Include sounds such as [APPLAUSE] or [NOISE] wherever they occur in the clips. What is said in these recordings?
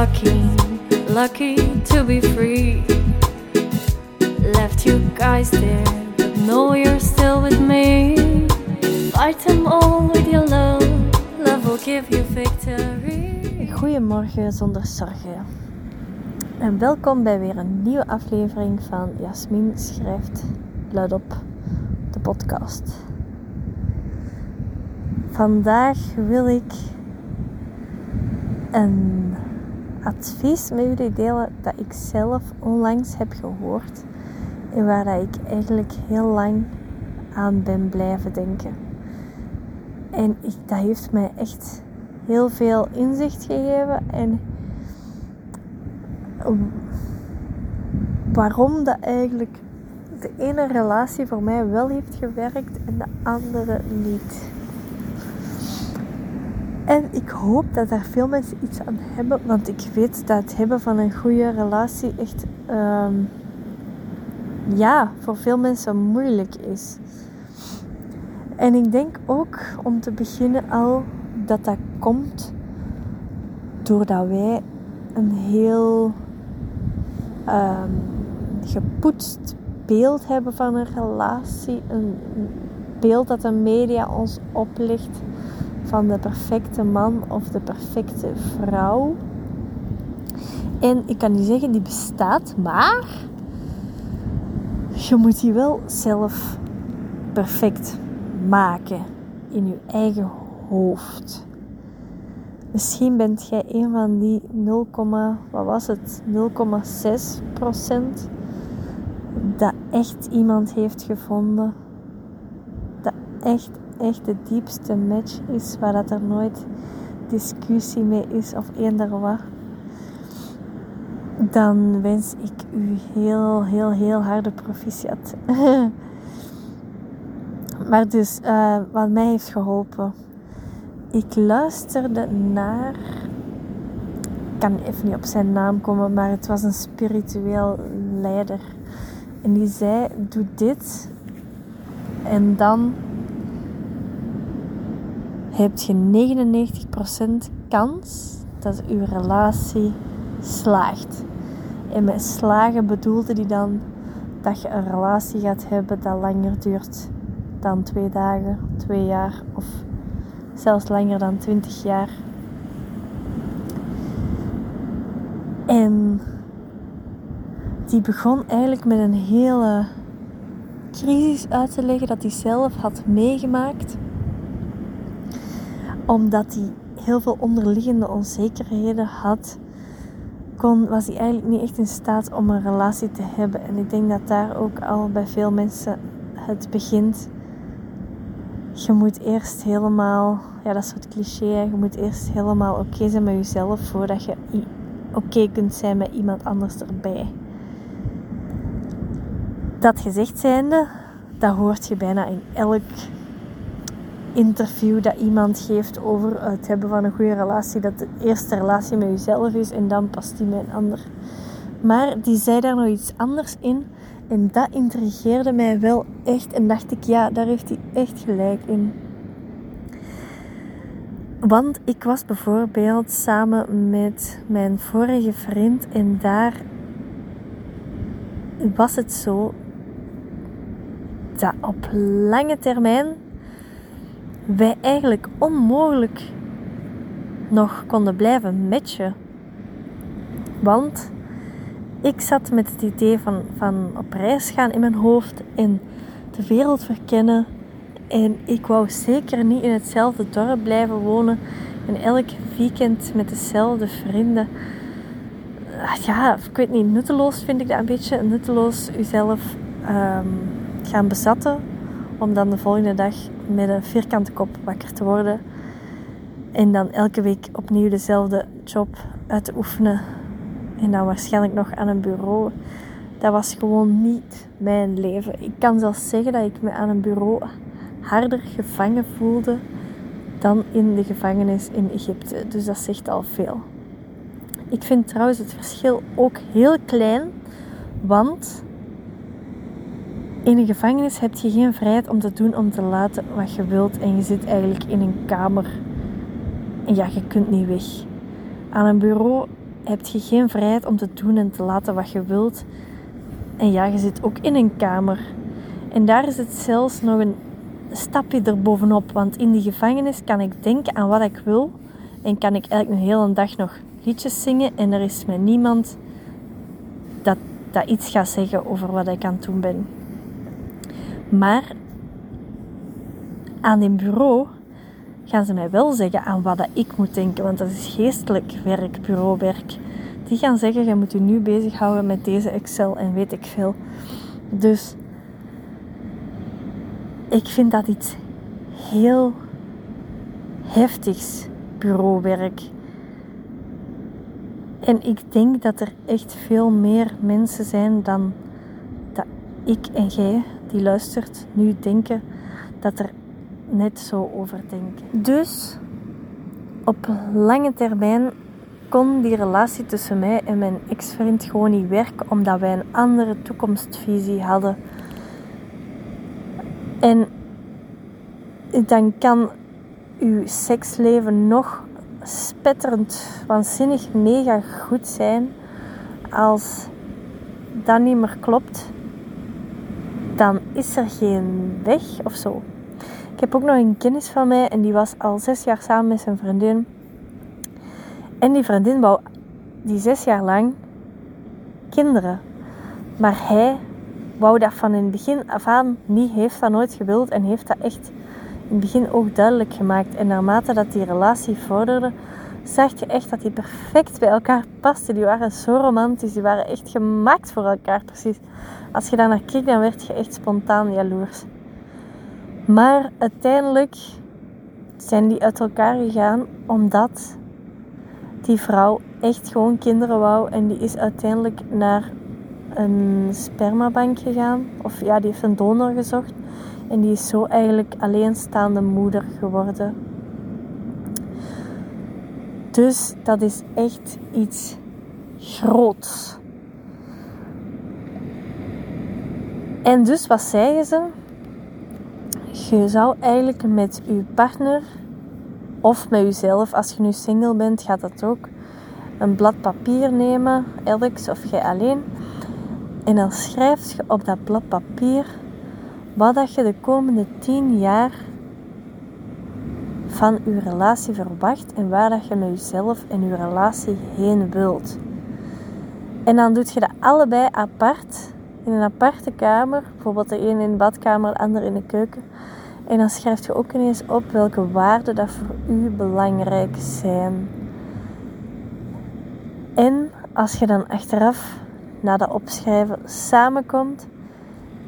lucky, lucky to be free. Left you guys there, but know you're still with me. Fight them all with your love, love will give you victory. Goedemorgen zonder zorgen. En welkom bij weer een nieuwe aflevering van Jasmin schrijft luidop, de podcast. Vandaag wil ik een advies met jullie delen dat ik zelf onlangs heb gehoord en waar ik eigenlijk heel lang aan ben blijven denken. En ik, dat heeft mij echt heel veel inzicht gegeven en waarom dat eigenlijk de ene relatie voor mij wel heeft gewerkt en de andere niet. En ik hoop dat daar veel mensen iets aan hebben, want ik weet dat het hebben van een goede relatie echt, ehm, ja, voor veel mensen moeilijk is. En ik denk ook om te beginnen al dat dat komt doordat wij een heel um, gepoetst beeld hebben van een relatie. Een beeld dat de media ons oplicht van de perfecte man of de perfecte vrouw. En ik kan niet zeggen die bestaat, maar je moet die wel zelf perfect maken in je eigen hoofd. Misschien bent jij een van die 0, wat was het? 0,6 procent dat echt iemand heeft gevonden. Dat echt, echt de diepste match is, waar dat er nooit discussie mee is of eender wat. Dan wens ik u heel, heel, heel harde proficiat. [LAUGHS] maar dus, uh, wat mij heeft geholpen ik luisterde naar. Ik kan even niet op zijn naam komen, maar het was een spiritueel leider. En die zei: Doe dit. En dan heb je 99% kans dat uw relatie slaagt. En met slagen bedoelde hij dan dat je een relatie gaat hebben dat langer duurt dan twee dagen, twee jaar of zelfs langer dan 20 jaar. En die begon eigenlijk met een hele crisis uit te leggen dat hij zelf had meegemaakt. Omdat hij heel veel onderliggende onzekerheden had, kon, was hij eigenlijk niet echt in staat om een relatie te hebben. En ik denk dat daar ook al bij veel mensen het begint je moet eerst helemaal, ja dat het cliché, je moet eerst helemaal oké zijn met jezelf voordat je oké kunt zijn met iemand anders erbij. Dat gezegd zijnde, dat hoort je bijna in elk interview dat iemand geeft over het hebben van een goede relatie, dat de eerste relatie met jezelf is en dan past die met een ander. Maar die zei daar nog iets anders in. En dat intrigeerde mij wel echt. En dacht ik, ja, daar heeft hij echt gelijk in. Want ik was bijvoorbeeld samen met mijn vorige vriend en daar was het zo dat op lange termijn wij eigenlijk onmogelijk nog konden blijven matchen. Want ik zat met het idee van, van op reis gaan in mijn hoofd en de wereld verkennen. En ik wou zeker niet in hetzelfde dorp blijven wonen en elk weekend met dezelfde vrienden. Ah, ja, ik weet niet, nutteloos vind ik dat een beetje. Nutteloos jezelf um, gaan bezatten om dan de volgende dag met een vierkante kop wakker te worden. En dan elke week opnieuw dezelfde job uit te oefenen en dan waarschijnlijk nog aan een bureau. Dat was gewoon niet mijn leven. Ik kan zelfs zeggen dat ik me aan een bureau harder gevangen voelde dan in de gevangenis in Egypte. Dus dat zegt al veel. Ik vind trouwens het verschil ook heel klein, want in een gevangenis heb je geen vrijheid om te doen, om te laten wat je wilt. En je zit eigenlijk in een kamer. En ja, je kunt niet weg. Aan een bureau heb je geen vrijheid om te doen en te laten wat je wilt. En ja, je zit ook in een kamer. En daar is het zelfs nog een stapje erbovenop. Want in die gevangenis kan ik denken aan wat ik wil. En kan ik eigenlijk een hele dag nog liedjes zingen. En er is met niemand dat, dat iets gaat zeggen over wat ik aan het doen ben. Maar aan dit bureau gaan ze mij wel zeggen aan wat ik moet denken. Want dat is geestelijk werk, bureauwerk. Die gaan zeggen, je moet je nu bezighouden met deze Excel en weet ik veel. Dus ik vind dat iets heel heftigs, bureauwerk. En ik denk dat er echt veel meer mensen zijn dan dat ik en jij, die luistert, nu denken dat er net zo over denken. Dus op lange termijn kon die relatie tussen mij en mijn ex-vriend gewoon niet werken, omdat wij een andere toekomstvisie hadden. En dan kan uw seksleven nog spetterend, waanzinnig, mega goed zijn. Als dat niet meer klopt, dan is er geen weg of zo. Ik heb ook nog een kennis van mij en die was al zes jaar samen met zijn vriendin. En die vriendin wou die zes jaar lang kinderen. Maar hij wou dat van in het begin af aan niet, heeft dat nooit gewild en heeft dat echt in het begin ook duidelijk gemaakt. En naarmate dat die relatie vorderde, zag je echt dat die perfect bij elkaar pasten. Die waren zo romantisch, die waren echt gemaakt voor elkaar precies. Als je daar naar keek, dan werd je echt spontaan jaloers. Maar uiteindelijk zijn die uit elkaar gegaan omdat die vrouw echt gewoon kinderen wou. En die is uiteindelijk naar een spermabank gegaan. Of ja, die heeft een donor gezocht. En die is zo eigenlijk alleenstaande moeder geworden. Dus dat is echt iets groots. En dus wat zeiden ze? Je zou eigenlijk met je partner of met jezelf, als je nu single bent, gaat dat ook, een blad papier nemen, Alex of jij alleen. En dan schrijf je op dat blad papier wat dat je de komende tien jaar van je relatie verwacht en waar dat je met jezelf en je relatie heen wilt. En dan doe je dat allebei apart in een aparte kamer, bijvoorbeeld de een in de badkamer, de ander in de keuken. En dan schrijf je ook ineens op welke waarden dat voor u belangrijk zijn. En als je dan achteraf na dat opschrijven samenkomt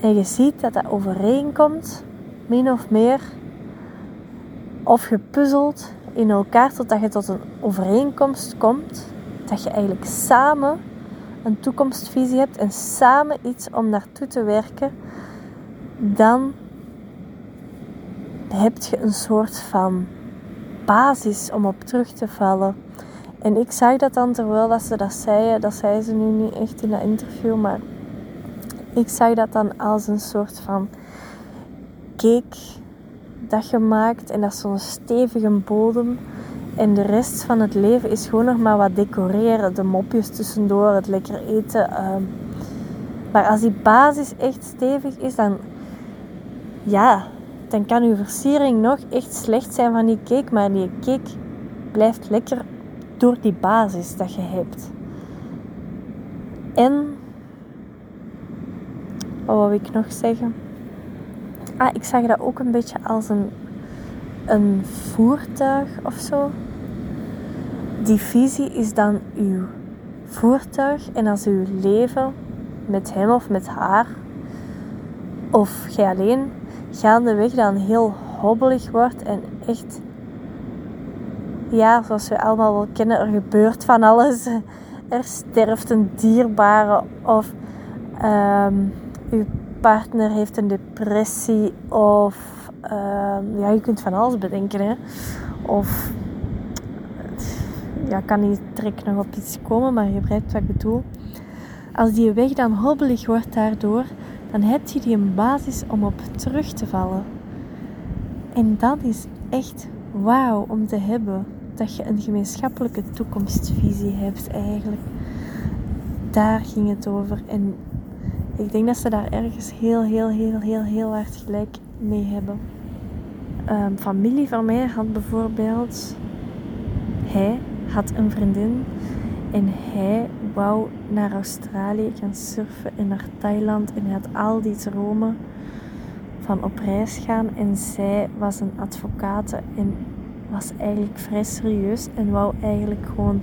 en je ziet dat dat overeenkomt, min of meer, of je puzzelt in elkaar totdat je tot een overeenkomst komt, dat je eigenlijk samen een toekomstvisie hebt en samen iets om naartoe te werken, dan heb je een soort van basis om op terug te vallen. En ik zag dat dan terwijl dat ze dat zeiden, dat zei ze nu niet echt in dat interview, maar ik zag dat dan als een soort van cake dat je maakt en dat is zo'n stevige bodem. En de rest van het leven is gewoon nog maar wat decoreren. De mopjes tussendoor, het lekker eten. Ehm. maar als die basis echt stevig is, dan, ja, dan kan uw versiering nog echt slecht zijn van die cake. Maar die cake blijft lekker door die basis dat je hebt. En, wat wil ik nog zeggen? Ah, ik zag dat ook een beetje als een, een voertuig of zo die visie is dan uw voertuig en als uw leven met hem of met haar of jij alleen gaandeweg dan heel hobbelig wordt en echt ja, zoals we allemaal wel kennen, er gebeurt van alles. [LAUGHS] Er sterft een dierbare of um, uw partner heeft een depressie of um, ja, je kunt van alles bedenken. Hè? Of ja, kan niet direct nog op iets komen, maar je begrijpt wat ik bedoel. Als die weg dan hobbelig wordt daardoor, dan heb je die een basis om op terug te vallen. En dat is echt wauw om te hebben. dat je een gemeenschappelijke toekomstvisie hebt eigenlijk. Daar ging het over. En ik denk dat ze daar ergens heel, heel, heel, heel, heel hard gelijk mee hebben. Um, familie van mij had bijvoorbeeld, hij had een vriendin en hij wou naar Australië gaan surfen en naar Thailand en hij had al die dromen van op reis gaan en zij was een advocaat en was eigenlijk vrij serieus en wou eigenlijk gewoon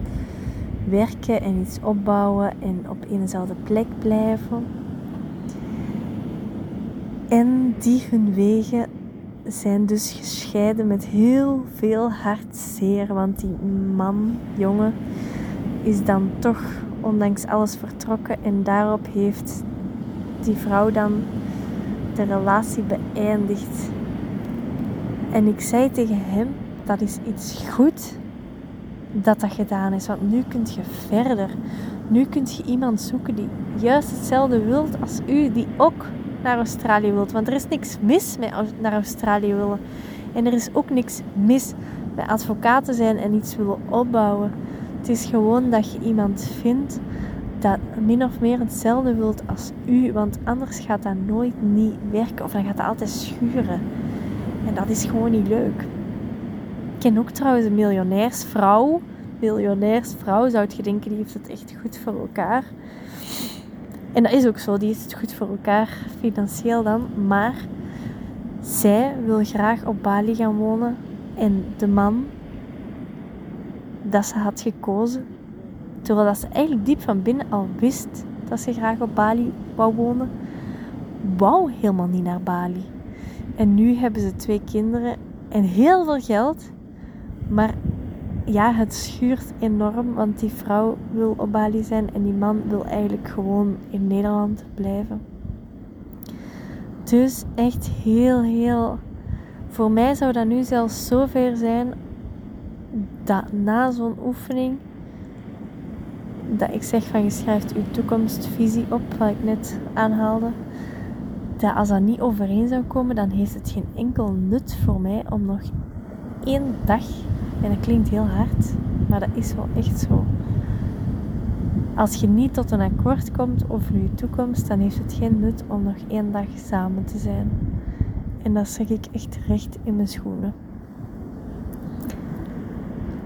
werken en iets opbouwen en op eenzelfde plek blijven. En die hun wegen zijn dus gescheiden met heel veel hartzeer. Want die man, jongen, is dan toch ondanks alles vertrokken. En daarop heeft die vrouw dan de relatie beëindigd. En ik zei tegen hem, dat is iets goed dat dat gedaan is. Want nu kunt je verder. Nu kunt je iemand zoeken die juist hetzelfde wilt als u. Die ook naar Australië wilt. Want er is niks mis met naar Australië willen. En er is ook niks mis met advocaten zijn en iets willen opbouwen. Het is gewoon dat je iemand vindt dat min of meer hetzelfde wilt als u. Want anders gaat dat nooit niet werken. Of dan gaat dat altijd schuren. En dat is gewoon niet leuk. Ik ken ook trouwens een miljonairsvrouw. Miljonairsvrouw zou je denken, die heeft het echt goed voor elkaar. En dat is ook zo, die is het goed voor elkaar financieel dan. Maar zij wil graag op Bali gaan wonen. En de man dat ze had gekozen, terwijl dat ze eigenlijk diep van binnen al wist dat ze graag op Bali wou wonen, wou helemaal niet naar Bali. En nu hebben ze twee kinderen en heel veel geld. Maar ja, het schuurt enorm, want die vrouw wil op Bali zijn en die man wil eigenlijk gewoon in Nederland blijven. Dus echt heel, heel. Voor mij zou dat nu zelfs zover zijn dat na zo'n oefening, dat ik zeg van je schrijft uw toekomstvisie op, wat ik net aanhaalde, dat als dat niet overeen zou komen, dan heeft het geen enkel nut voor mij om nog één dag en dat klinkt heel hard, maar dat is wel echt zo. Als je niet tot een akkoord komt over je toekomst, dan heeft het geen nut om nog één dag samen te zijn. En dat zeg ik echt recht in mijn schoenen.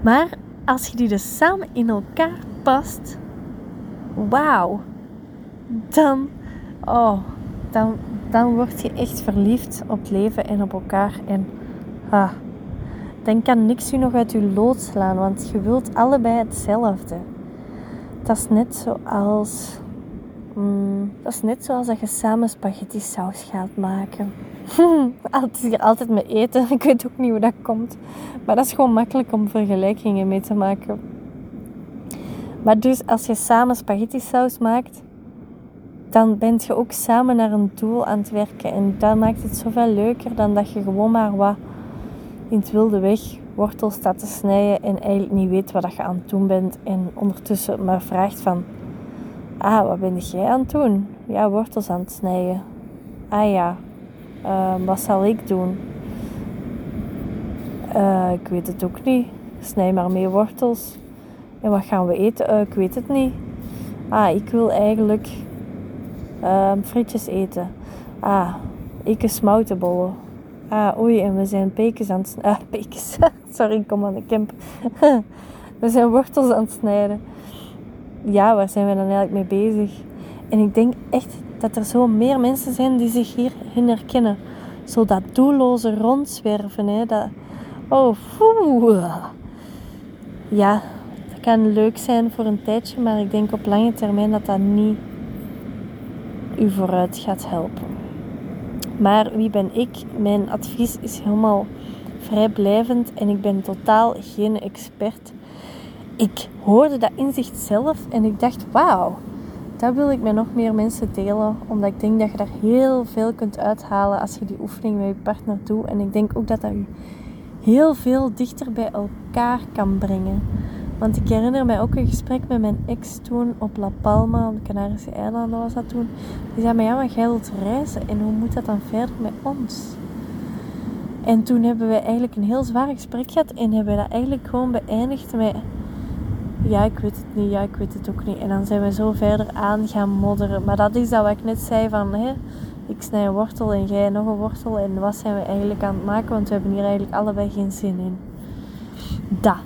Maar als je die dus samen in elkaar past, wauw, dan, oh, dan, dan word je echt verliefd op leven en op elkaar. En ah, dan kan niks u nog uit uw lood slaan, want je wilt allebei hetzelfde. Dat is net zoals. Mm, dat is net zoals dat je samen spaghetti saus gaat maken. [LAUGHS] het is altijd met eten. [LAUGHS] Ik weet ook niet hoe dat komt. Maar dat is gewoon makkelijk om vergelijkingen mee te maken. Maar dus als je samen spaghetti saus maakt, dan ben je ook samen naar een doel aan het werken. En dat maakt het zoveel leuker dan dat je gewoon maar wat in het wilde weg wortels staat te snijden en eigenlijk niet weet wat je aan het doen bent. En ondertussen maar vraagt van, ah, wat ben jij aan het doen? Ja, wortels aan het snijden. Ah ja, uh, wat zal ik doen? Uh, ik weet het ook niet. Snij maar meer wortels. En wat gaan we eten? Uh, ik weet het niet. Ah, ik wil eigenlijk ehm, frietjes eten. Ah, ik een smoutenbollen. Ah, oei, en we zijn pekens aan het snijden. Ah, pekens. [LAUGHS] Sorry, ik kom aan de camp. [LAUGHS] we zijn wortels aan het snijden. Ja, waar zijn we dan eigenlijk mee bezig? En ik denk echt dat er zo meer mensen zijn die zich hierin herkennen. Zo dat doelloze rondzwerven. Hè, dat, oh, foe. Ja, dat kan leuk zijn voor een tijdje, maar ik denk op lange termijn dat dat niet u vooruit gaat helpen. Maar wie ben ik? Mijn advies is helemaal vrijblijvend en ik ben totaal geen expert. Ik hoorde dat inzicht zelf en ik dacht, wauw, dat wil ik met nog meer mensen delen. Omdat ik denk dat je daar heel veel kunt uithalen als je die oefening met je partner doet. En ik denk ook dat dat je heel veel dichter bij elkaar kan brengen. Want ik herinner mij ook een gesprek met mijn ex toen op La Palma, op de Canarische eilanden was dat toen. Die zei, maar ja, maar jij wilt reizen en hoe moet dat dan verder met ons? En toen hebben we eigenlijk een heel zwaar gesprek gehad en hebben we dat eigenlijk gewoon beëindigd met ja, ik weet het niet, ja, ik weet het ook niet. En dan zijn we zo verder aan gaan modderen. Maar dat is dat wat ik net zei van, hè, ik snij een wortel en jij nog een wortel. En wat zijn we eigenlijk aan het maken? Want we hebben hier eigenlijk allebei geen zin in. Dat.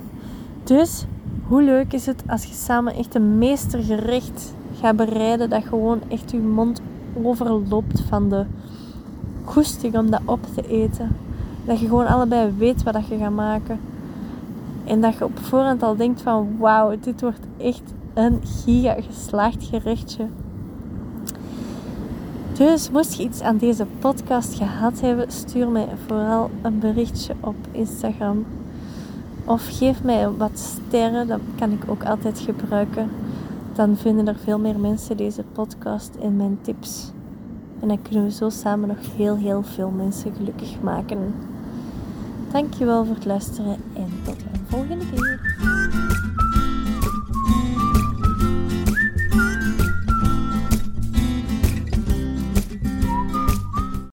Dus, hoe leuk is het als je samen echt een meestergerecht gaat bereiden. Dat gewoon echt je mond overloopt van de goesting om dat op te eten. Dat je gewoon allebei weet wat je gaat maken. En dat je op voorhand al denkt van wauw, dit wordt echt een giga geslaagd gerechtje. Dus moest je iets aan deze podcast gehad hebben, stuur mij vooral een berichtje op Instagram. Of geef mij wat sterren, dat kan ik ook altijd gebruiken. Dan vinden er veel meer mensen deze podcast en mijn tips. En dan kunnen we zo samen nog heel, heel veel mensen gelukkig maken. Dankjewel voor het luisteren en tot een volgende keer.